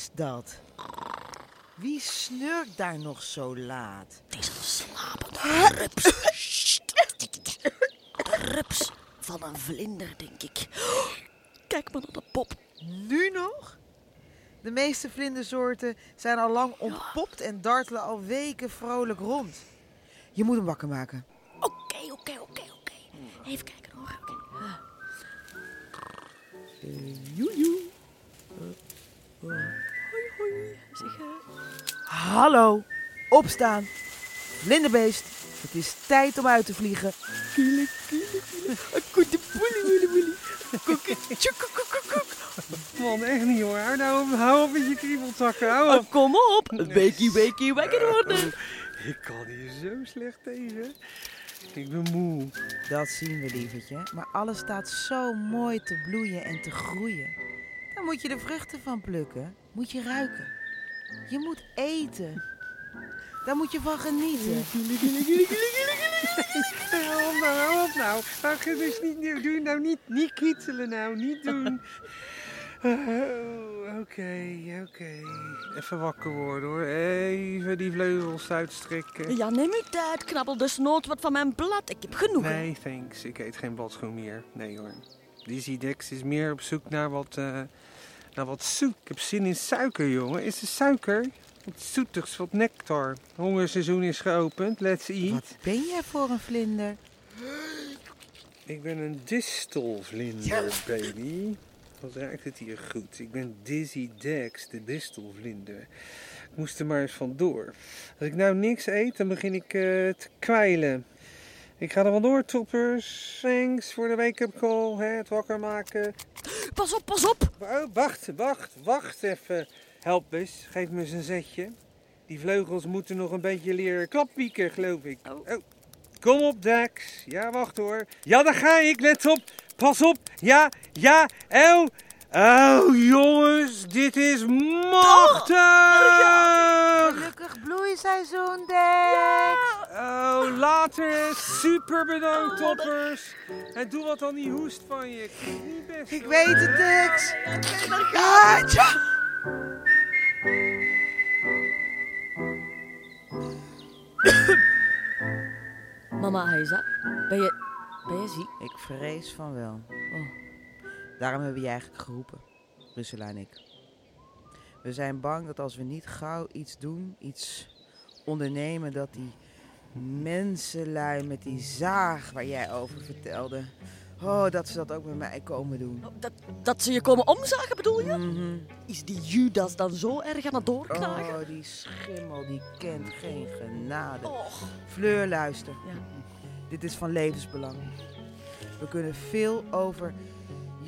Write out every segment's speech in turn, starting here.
is dat? Wie snurkt daar nog zo laat? Het is een slapende rups. De rups van een vlinder, denk ik. Kijk maar naar de pop. Nu nog? De meeste vlindersoorten zijn al lang ontpopt en dartelen al weken vrolijk rond. Je moet hem wakker maken. Oké, oké, oké, oké. Even kijken hoor. Oké. Eh, Hallo, opstaan. Vlinderbeest, het is tijd om uit te vliegen. kiele, kiele, kiele. Koete poelie, woelie, woelie. Koekie, tjoek, koek, koek, koek, koek. Man, echt niet hoor. Hou nou op, hou op met je kriebelzakken. Hou op. Oh, kom op. Wakey, wakey, wakker worden. Ik kan hier zo slecht tegen. Ik ben moe. Dat zien we, lievertje. Maar alles staat zo mooi te bloeien en te groeien. Daar moet je de vruchten van plukken. Moet je ruiken. Je moet eten. Daar moet je van genieten. Op nou, op nou. Ach, dus niet, doe nou niet, niet kietelen nou, niet doen. Oh, Oké, oké. Even wakker worden hoor. Even die vleugels uitstrekken. Ja, neem uw tijd. Knabbel dus nood wat van mijn blad. Ik heb genoeg. Nee, thanks. Ik eet geen bladschoen meer. Nee hoor. Dizzy Dex is meer op zoek naar wat, eh, naar wat zoet. Ik heb zin in suiker, jongen. Is er suiker? Wat zoetigs, wat nectar. Hongerseizoen is geopend. Let's eat. Wat ben jij voor een vlinder? Ik ben een distelvlinder, baby. Wat ruikt het hier goed. Ik ben Dizzy Dex, de distelvlinder. Ik moest er maar eens vandoor. Als ik nou niks eet, dan begin ik eh, te kwijlen. Ik ga er vandoor, toppers. Thanks voor de wake-up call. Hè, het wakker maken. Pas op, pas op. Oh, wacht, wacht, wacht even. Help eens, geef me eens een zetje. Die vleugels moeten nog een beetje leren klapwieken, geloof ik. Oh. Kom op, Dax. Ja, wacht hoor. Ja, daar ga ik. Let op. Pas op. Ja, ja. Oh. Oh, jongens. Dit is machtig. Gelukkig bloeiseizoen, Dex. Oh, later. Super bedankt, toppers. En doe wat aan die hoest van je. Ik vind het niet best. Ik hoor. weet het, Dex. Daar gaat Ja, tja. Mama Heisa, ben je, ben je ziek? Ik vrees van wel. Oh. Daarom hebben we je eigenlijk geroepen, Russela en ik. We zijn bang dat als we niet gauw iets doen, iets ondernemen, dat die mensenlui met die zaag waar jij over vertelde, oh, dat ze dat ook met mij komen doen. Oh, Dat, dat ze je komen omzagen, bedoel je? Mhm. Is die Judas dan zo erg aan het doorknagen? Oh, die schimmel, die kent geen genade. Och. Fleur, luister. Ja. Dit is van levensbelang. We kunnen veel over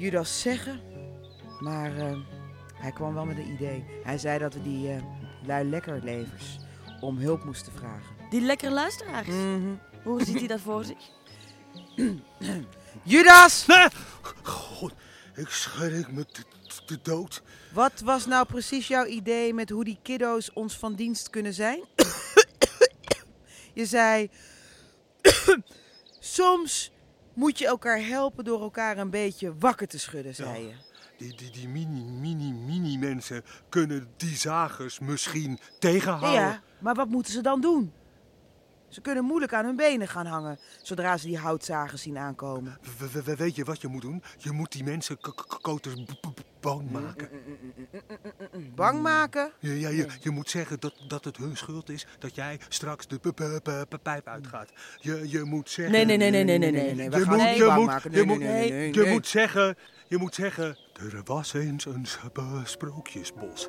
Judas zeggen, maar eh, hij kwam wel met een idee. Hij zei dat we die eh lui lekkerlevers om hulp moesten vragen. Die lekkere luisteraars. Mhm. Hoe ziet hij dat voor zich? Judas! God, ik schrik me de dood. Wat was nou precies jouw idee met hoe die kiddo's ons van dienst kunnen zijn? je zei, soms moet je elkaar helpen door elkaar een beetje wakker te schudden, zei je. Die, die, die mini, mini, mini mensen kunnen die zagers misschien tegenhouden. ja, maar wat moeten ze dan doen? Ze kunnen moeilijk aan hun benen gaan hangen zodra ze die houtzagers zien aankomen. We- we- we- weet je wat je moet doen? Je moet die mensen koters bang maken. Bang maken? Ja, ja, je, je moet zeggen dat, dat het hun schuld is dat jij straks de pijp uitgaat. Je, je moet zeggen... Nee, nee, nee, nee, nee, nee, nee. nee, Je we gaan moet, je bang moet, maken. Nee, nee, nee, nee, je moet zeggen, je moet zeggen, er was eens een sp- sprookjesbos.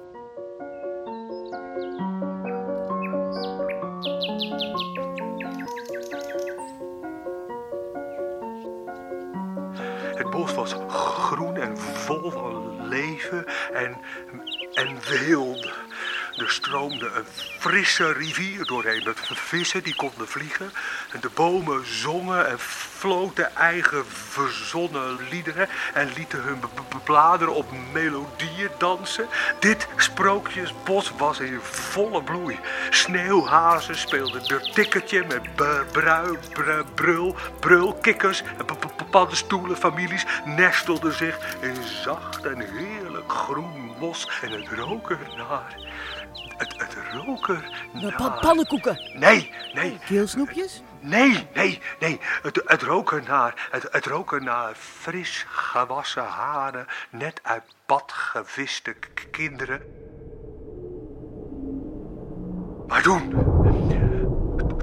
Vol van leven en, en weelde. Er stroomde een frisse rivier doorheen met vissen die konden vliegen. En de bomen zongen en floten eigen verzonnen liederen en lieten hun bladeren op melodieën dansen. Dit sprookjesbos was in volle bloei. Sneeuwhazen speelden er tikkertje met brui, br- brul, brulkikkers en p- p- paddenstoelenfamilies nestelden zich in zacht en heerlijk groen bos en het rook er naar. Het, het rook er Pa- naar. pannenkoeken. Nee, nee, Keelsnoepjes? nee, nee, nee. Het, het rook er naar. Het, het rook er naar fris gewassen haren, net uit bad geviste kinderen. Maar toen,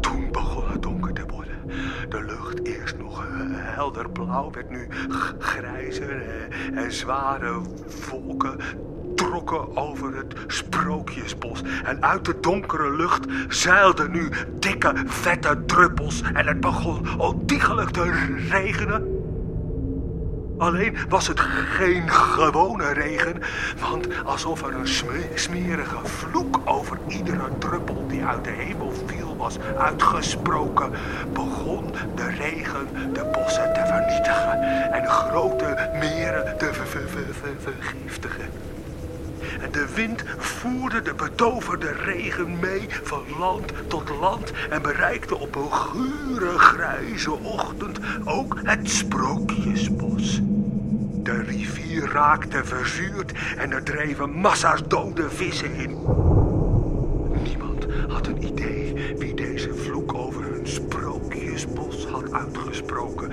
toen begon het donker te worden. De lucht eerst nog helder blauw, werd nu grijzer eh, en zware wolken over het sprookjesbos. En uit de donkere lucht zeilden nu dikke, vette druppels en het begon ontiegelijk te regenen. Alleen was het geen gewone regen, want alsof er een sme- smerige vloek over iedere druppel die uit de hemel viel was uitgesproken, begon de regen de bossen te vernietigen en grote meren te ver- ver- ver- ver- vergiftigen. En de wind voerde de betoverde regen mee van land tot land en bereikte op een gure grijze ochtend ook het sprookjesbos. De rivier raakte verzuurd en er dreven massa's dode vissen in. Niemand had een idee wie deze vloek over hun sprookjesbos had uitgesproken.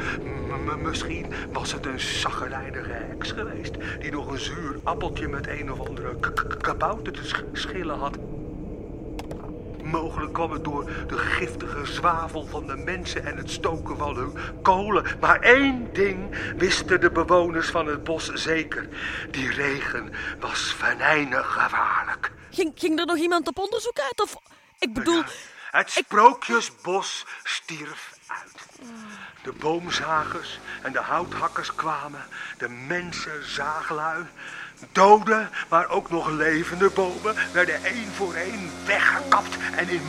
Misschien was het een zaggerijnige heks geweest... die nog een zuur appeltje met een of andere kabouter te sch- schillen had. Mogelijk kwam het door de giftige zwavel van de mensen en het stoken van hun kolen. Maar één ding wisten de bewoners van het bos zeker. Die regen was venijnig gevaarlijk. Ging, ging er nog iemand op onderzoek uit? Of, ik bedoel, Het sprookjesbos stierf uit. De boomzagers en de houthakkers kwamen, de mensen zaaglui. Dode, maar ook nog levende bomen werden één voor één weggekapt en in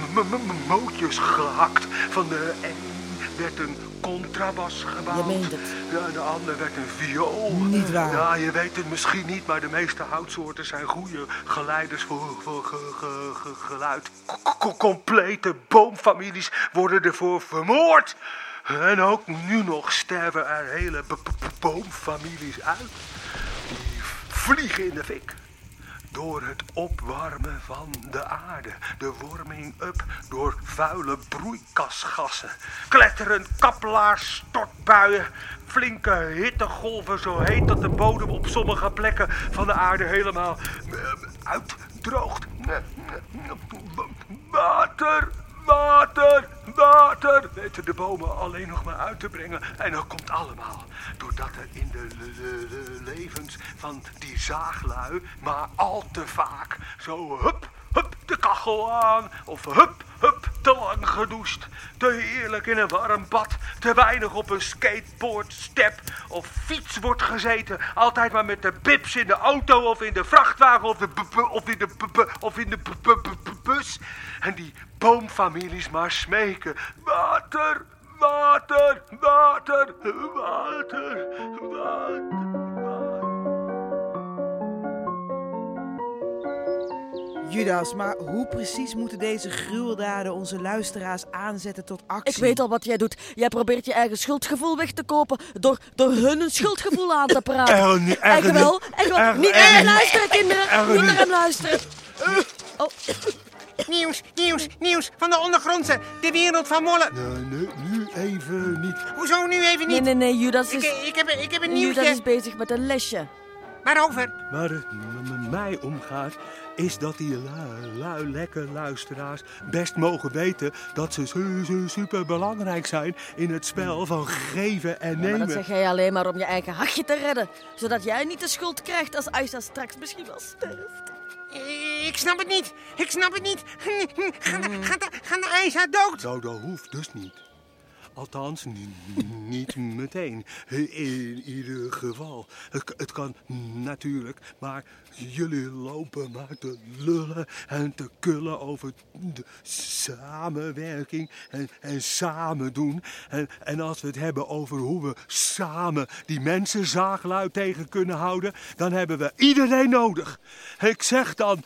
mootjes gehakt. Van de een werd een contrabas gebouwd. Je meent het. Ja, de ander werd een viool. Niet waar. Ja, je weet het misschien niet, maar de meeste houtsoorten zijn goede geleiders voor, voor ge- ge- ge- geluid. K- complete boomfamilies worden ervoor vermoord. En ook nu nog sterven er hele boomfamilies uit. Die vliegen in de fik. Door het opwarmen van de aarde, de warming up door vuile broeikasgassen, kletterend kappelaars, stortbuien, flinke hittegolven zo heet dat de bodem op sommige plekken van de aarde helemaal eh, uitdroogt. Water, water, water, weten de bomen alleen nog maar uit te brengen. En dat komt allemaal doordat er in de le- levens van die zaaglui maar al te vaak zo hup, hup de kachel aan. Of hup te lang gedoucht. Te heerlijk in een warm bad. Te weinig op een skateboard, step of fiets wordt gezeten. Altijd maar met de bips in de auto of in de vrachtwagen of, de of in de, of in de bus. En die boomfamilies maar smeken. Water, water, water, water, water, Judas, maar hoe precies moeten deze gruweldaden onze luisteraars aanzetten tot actie? ik weet al wat jij doet. Jij probeert je eigen schuldgevoel weg te kopen door, door hun een schuldgevoel aan te praten. Niet, er Echt wel, niet, echt wel. Niet naar hem niet. luisteren, kinderen. er Niet naar hem luisteren. Oh, Nieuws, nieuws, nieuws van de ondergrondse. De wereld van Molle. Nee, nee, nu even niet. Hoezo nu even nee, niet? nee, nee, Judas Ik, is, ik, heb, ik heb een Judas nieuwtje. is bezig met een lesje. Waarover? Waar het mij om gaat, is dat die lui, lui lekker luisteraars best mogen weten dat ze su su super belangrijk zijn in het spel van geven en Ja, maar nemen. dat zeg jij alleen maar om je eigen hachje te redden. Zodat jij niet de schuld krijgt als Aisha straks misschien wel sterft. Ik snap het niet. Ik snap het niet. Gaat de, gaat de, gaat de haar dood? Nou, dat hoeft dus niet. Althans, ni- niet meteen. In ieder geval. Het, het kan natuurlijk, maar jullie lopen maar te lullen en te kullen over de samenwerking en, en samen doen. En, en als we het hebben over hoe we samen die mensen zaagluid tegen kunnen houden, dan hebben we iedereen nodig. Ik zeg dan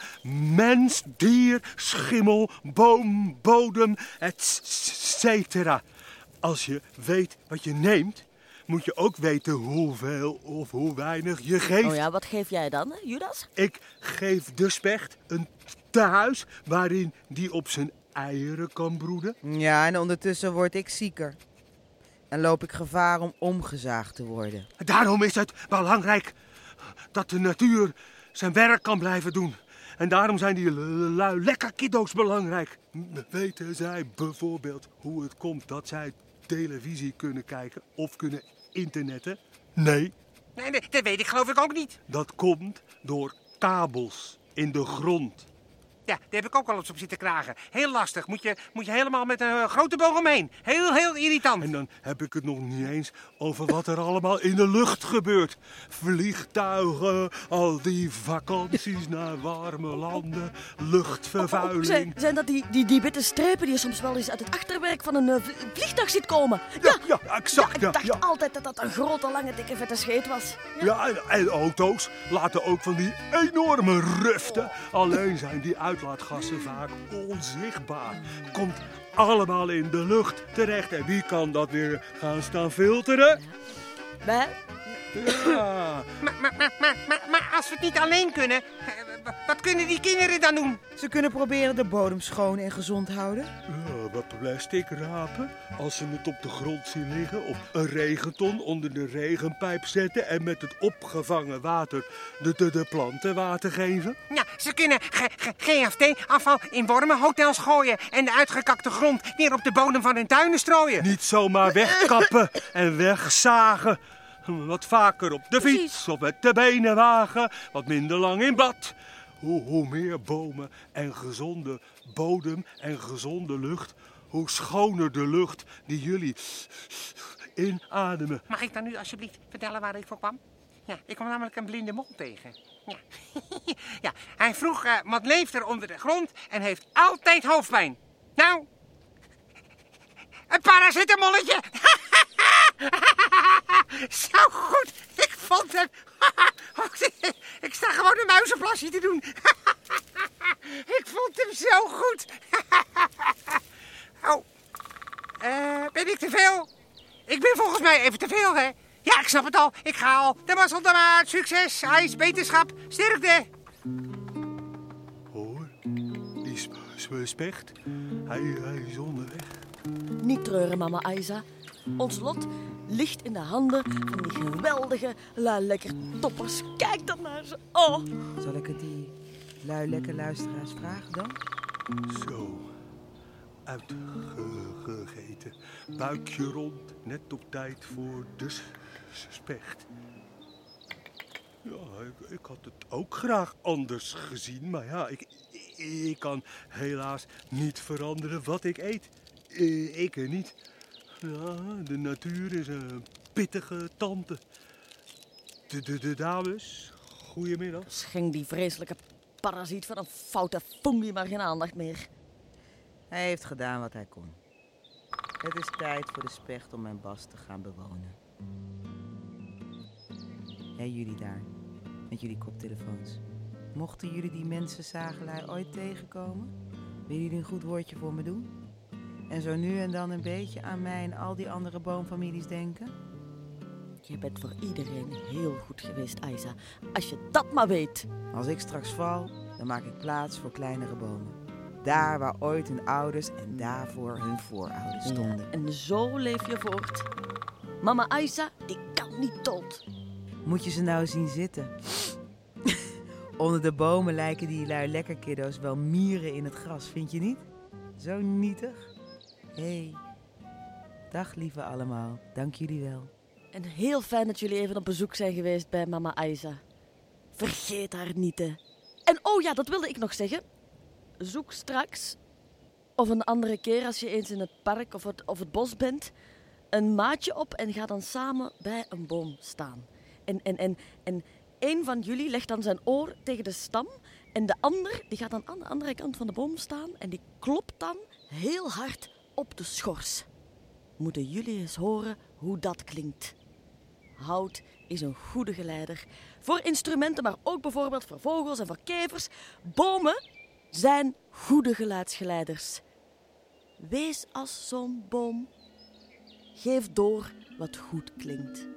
mens, dier, schimmel, boom, bodem, et cetera. Als je weet wat je neemt, moet je ook weten hoeveel of hoe weinig je geeft. Oh ja, wat geef jij dan, Judas? Ik geef de specht een tehuis waarin die op zijn eieren kan broeden. Ja, en ondertussen word ik zieker. En loop ik gevaar om omgezaagd te worden. Daarom is het belangrijk dat de natuur zijn werk kan blijven doen. En daarom zijn die lui lekker kiddo's belangrijk. Weten zij bijvoorbeeld hoe het komt dat zij televisie kunnen kijken of kunnen internetten? Nee, Nee, nee, dat weet ik geloof ik ook niet. dat komt door kabels in de grond. Ja, daar heb ik ook al eens op zitten kragen. Heel lastig. Moet je, moet je helemaal met een eh, grote boog omheen. Heel, heel irritant. En dan heb ik het nog niet eens over wat er allemaal in de lucht gebeurt. Vliegtuigen, al die vakanties naar warme landen, luchtvervuiling. Zijn, zijn dat die, die, die witte strepen die je soms wel eens uit het achterwerk van een eh, vlie- vliegtuig ziet komen? Ja, ja, exact. ik Ja, dacht ja. altijd dat dat een grote, lange, dikke, vette scheet was. Ja. Ja, en, en auto's laten ook van die enorme ruften. Alleen zijn die uitlaatgassen vaak onzichtbaar. Komt allemaal in de lucht terecht. En wie kan dat weer gaan staan filteren? Ja. Maar, maar, maar, maar, maar, maar als we het niet alleen kunnen, wat kunnen die kinderen dan doen? Ze kunnen proberen de bodem schoon en gezond houden. Ja, wat plastic rapen. Als ze het op de grond zien liggen. Of een regenton onder de regenpijp zetten. En met het opgevangen water de, de, de planten water geven. Ja, ze kunnen GFT-afval in wormenhotels gooien en de uitgekakte grond weer op de bodem van hun tuinen strooien. Niet zomaar wegkappen en wegzagen. Wat vaker op de fiets of met de benenwagen. Wat minder lang in bad. Hoe, hoe meer bomen en gezonde bodem en gezonde lucht. Hoe schoner de lucht die jullie inademen. Mag ik dan nu alsjeblieft vertellen waar ik voor kwam? Ja, ik kwam namelijk een blinde mol tegen. Ja, ja hij vroeg eh, wat leeft er onder de grond en heeft altijd hoofdpijn. Nou, een paracetamolletje. Zo goed, ik vond hem. ik sta gewoon een muizenplasje te doen. ik vond hem zo goed. oh, eh, ben ik te veel? Ik ben volgens mij even te veel, hè? Ja, ik snap het al. Ik ga al. De mazzel de maat. Succes, ijs, beterschap, sterkte. Hoor, die sp- sp- specht. Hij, hij is onderweg. niet treuren, mama Isa. Ons lot ligt in de handen van die geweldige, la lekker toppers. Kijk dan naar ze. Oh, Zal ik het die lui lekker luisteraars vragen dan? Zo. Uitgegeten. Buikje rond, net op tijd voor de specht. Ja, ik, ik had het ook graag anders gezien, maar ja, ik, ik kan helaas niet veranderen wat ik eet. Eh, Ik er niet. Ja, de natuur is een pittige tante. De, de, de dames, goedemiddag. schenk die vreselijke parasiet van een foute fungi maar geen aandacht meer. Hij heeft gedaan wat hij kon. Het is tijd voor de specht om mijn bas te gaan bewonen. Hé, jullie daar, met jullie koptelefoons. Mochten jullie die mensen zagelui ooit tegenkomen, willen jullie een goed woordje voor me doen? En zo nu en dan een beetje aan mij en al die andere boomfamilies denken? Je bent voor iedereen heel goed geweest, Isa. Als je dat maar weet. Als ik straks val, dan maak ik plaats voor kleinere bomen. Daar waar ooit hun ouders en daarvoor hun voorouders stonden. Ja, en zo leef je voort. Mama Isa, die kan niet dood. Moet je ze nou zien zitten? Onder de bomen lijken die lui lekker kiddo's wel mieren in het gras, vind je niet? Zo nietig. Hey. Dag lieve allemaal, dank jullie wel. En heel fijn dat jullie even op bezoek zijn geweest bij mama Isa. Vergeet haar niet, hè. En oh ja, dat wilde ik nog zeggen. Zoek straks, of een andere keer als je eens in het park of het, of het bos bent, een maatje op en ga dan samen bij een boom staan. En, en, en, en een van jullie legt dan zijn oor tegen de stam en de ander die gaat dan aan de andere kant van de boom staan en die klopt dan heel hard op de schors. Moeten jullie eens horen hoe dat klinkt. Hout is een goede geleider. Voor instrumenten, maar ook bijvoorbeeld voor vogels en voor kevers. Bomen zijn goede geluidsgeleiders. Wees als zo'n boom. Geef door wat goed klinkt.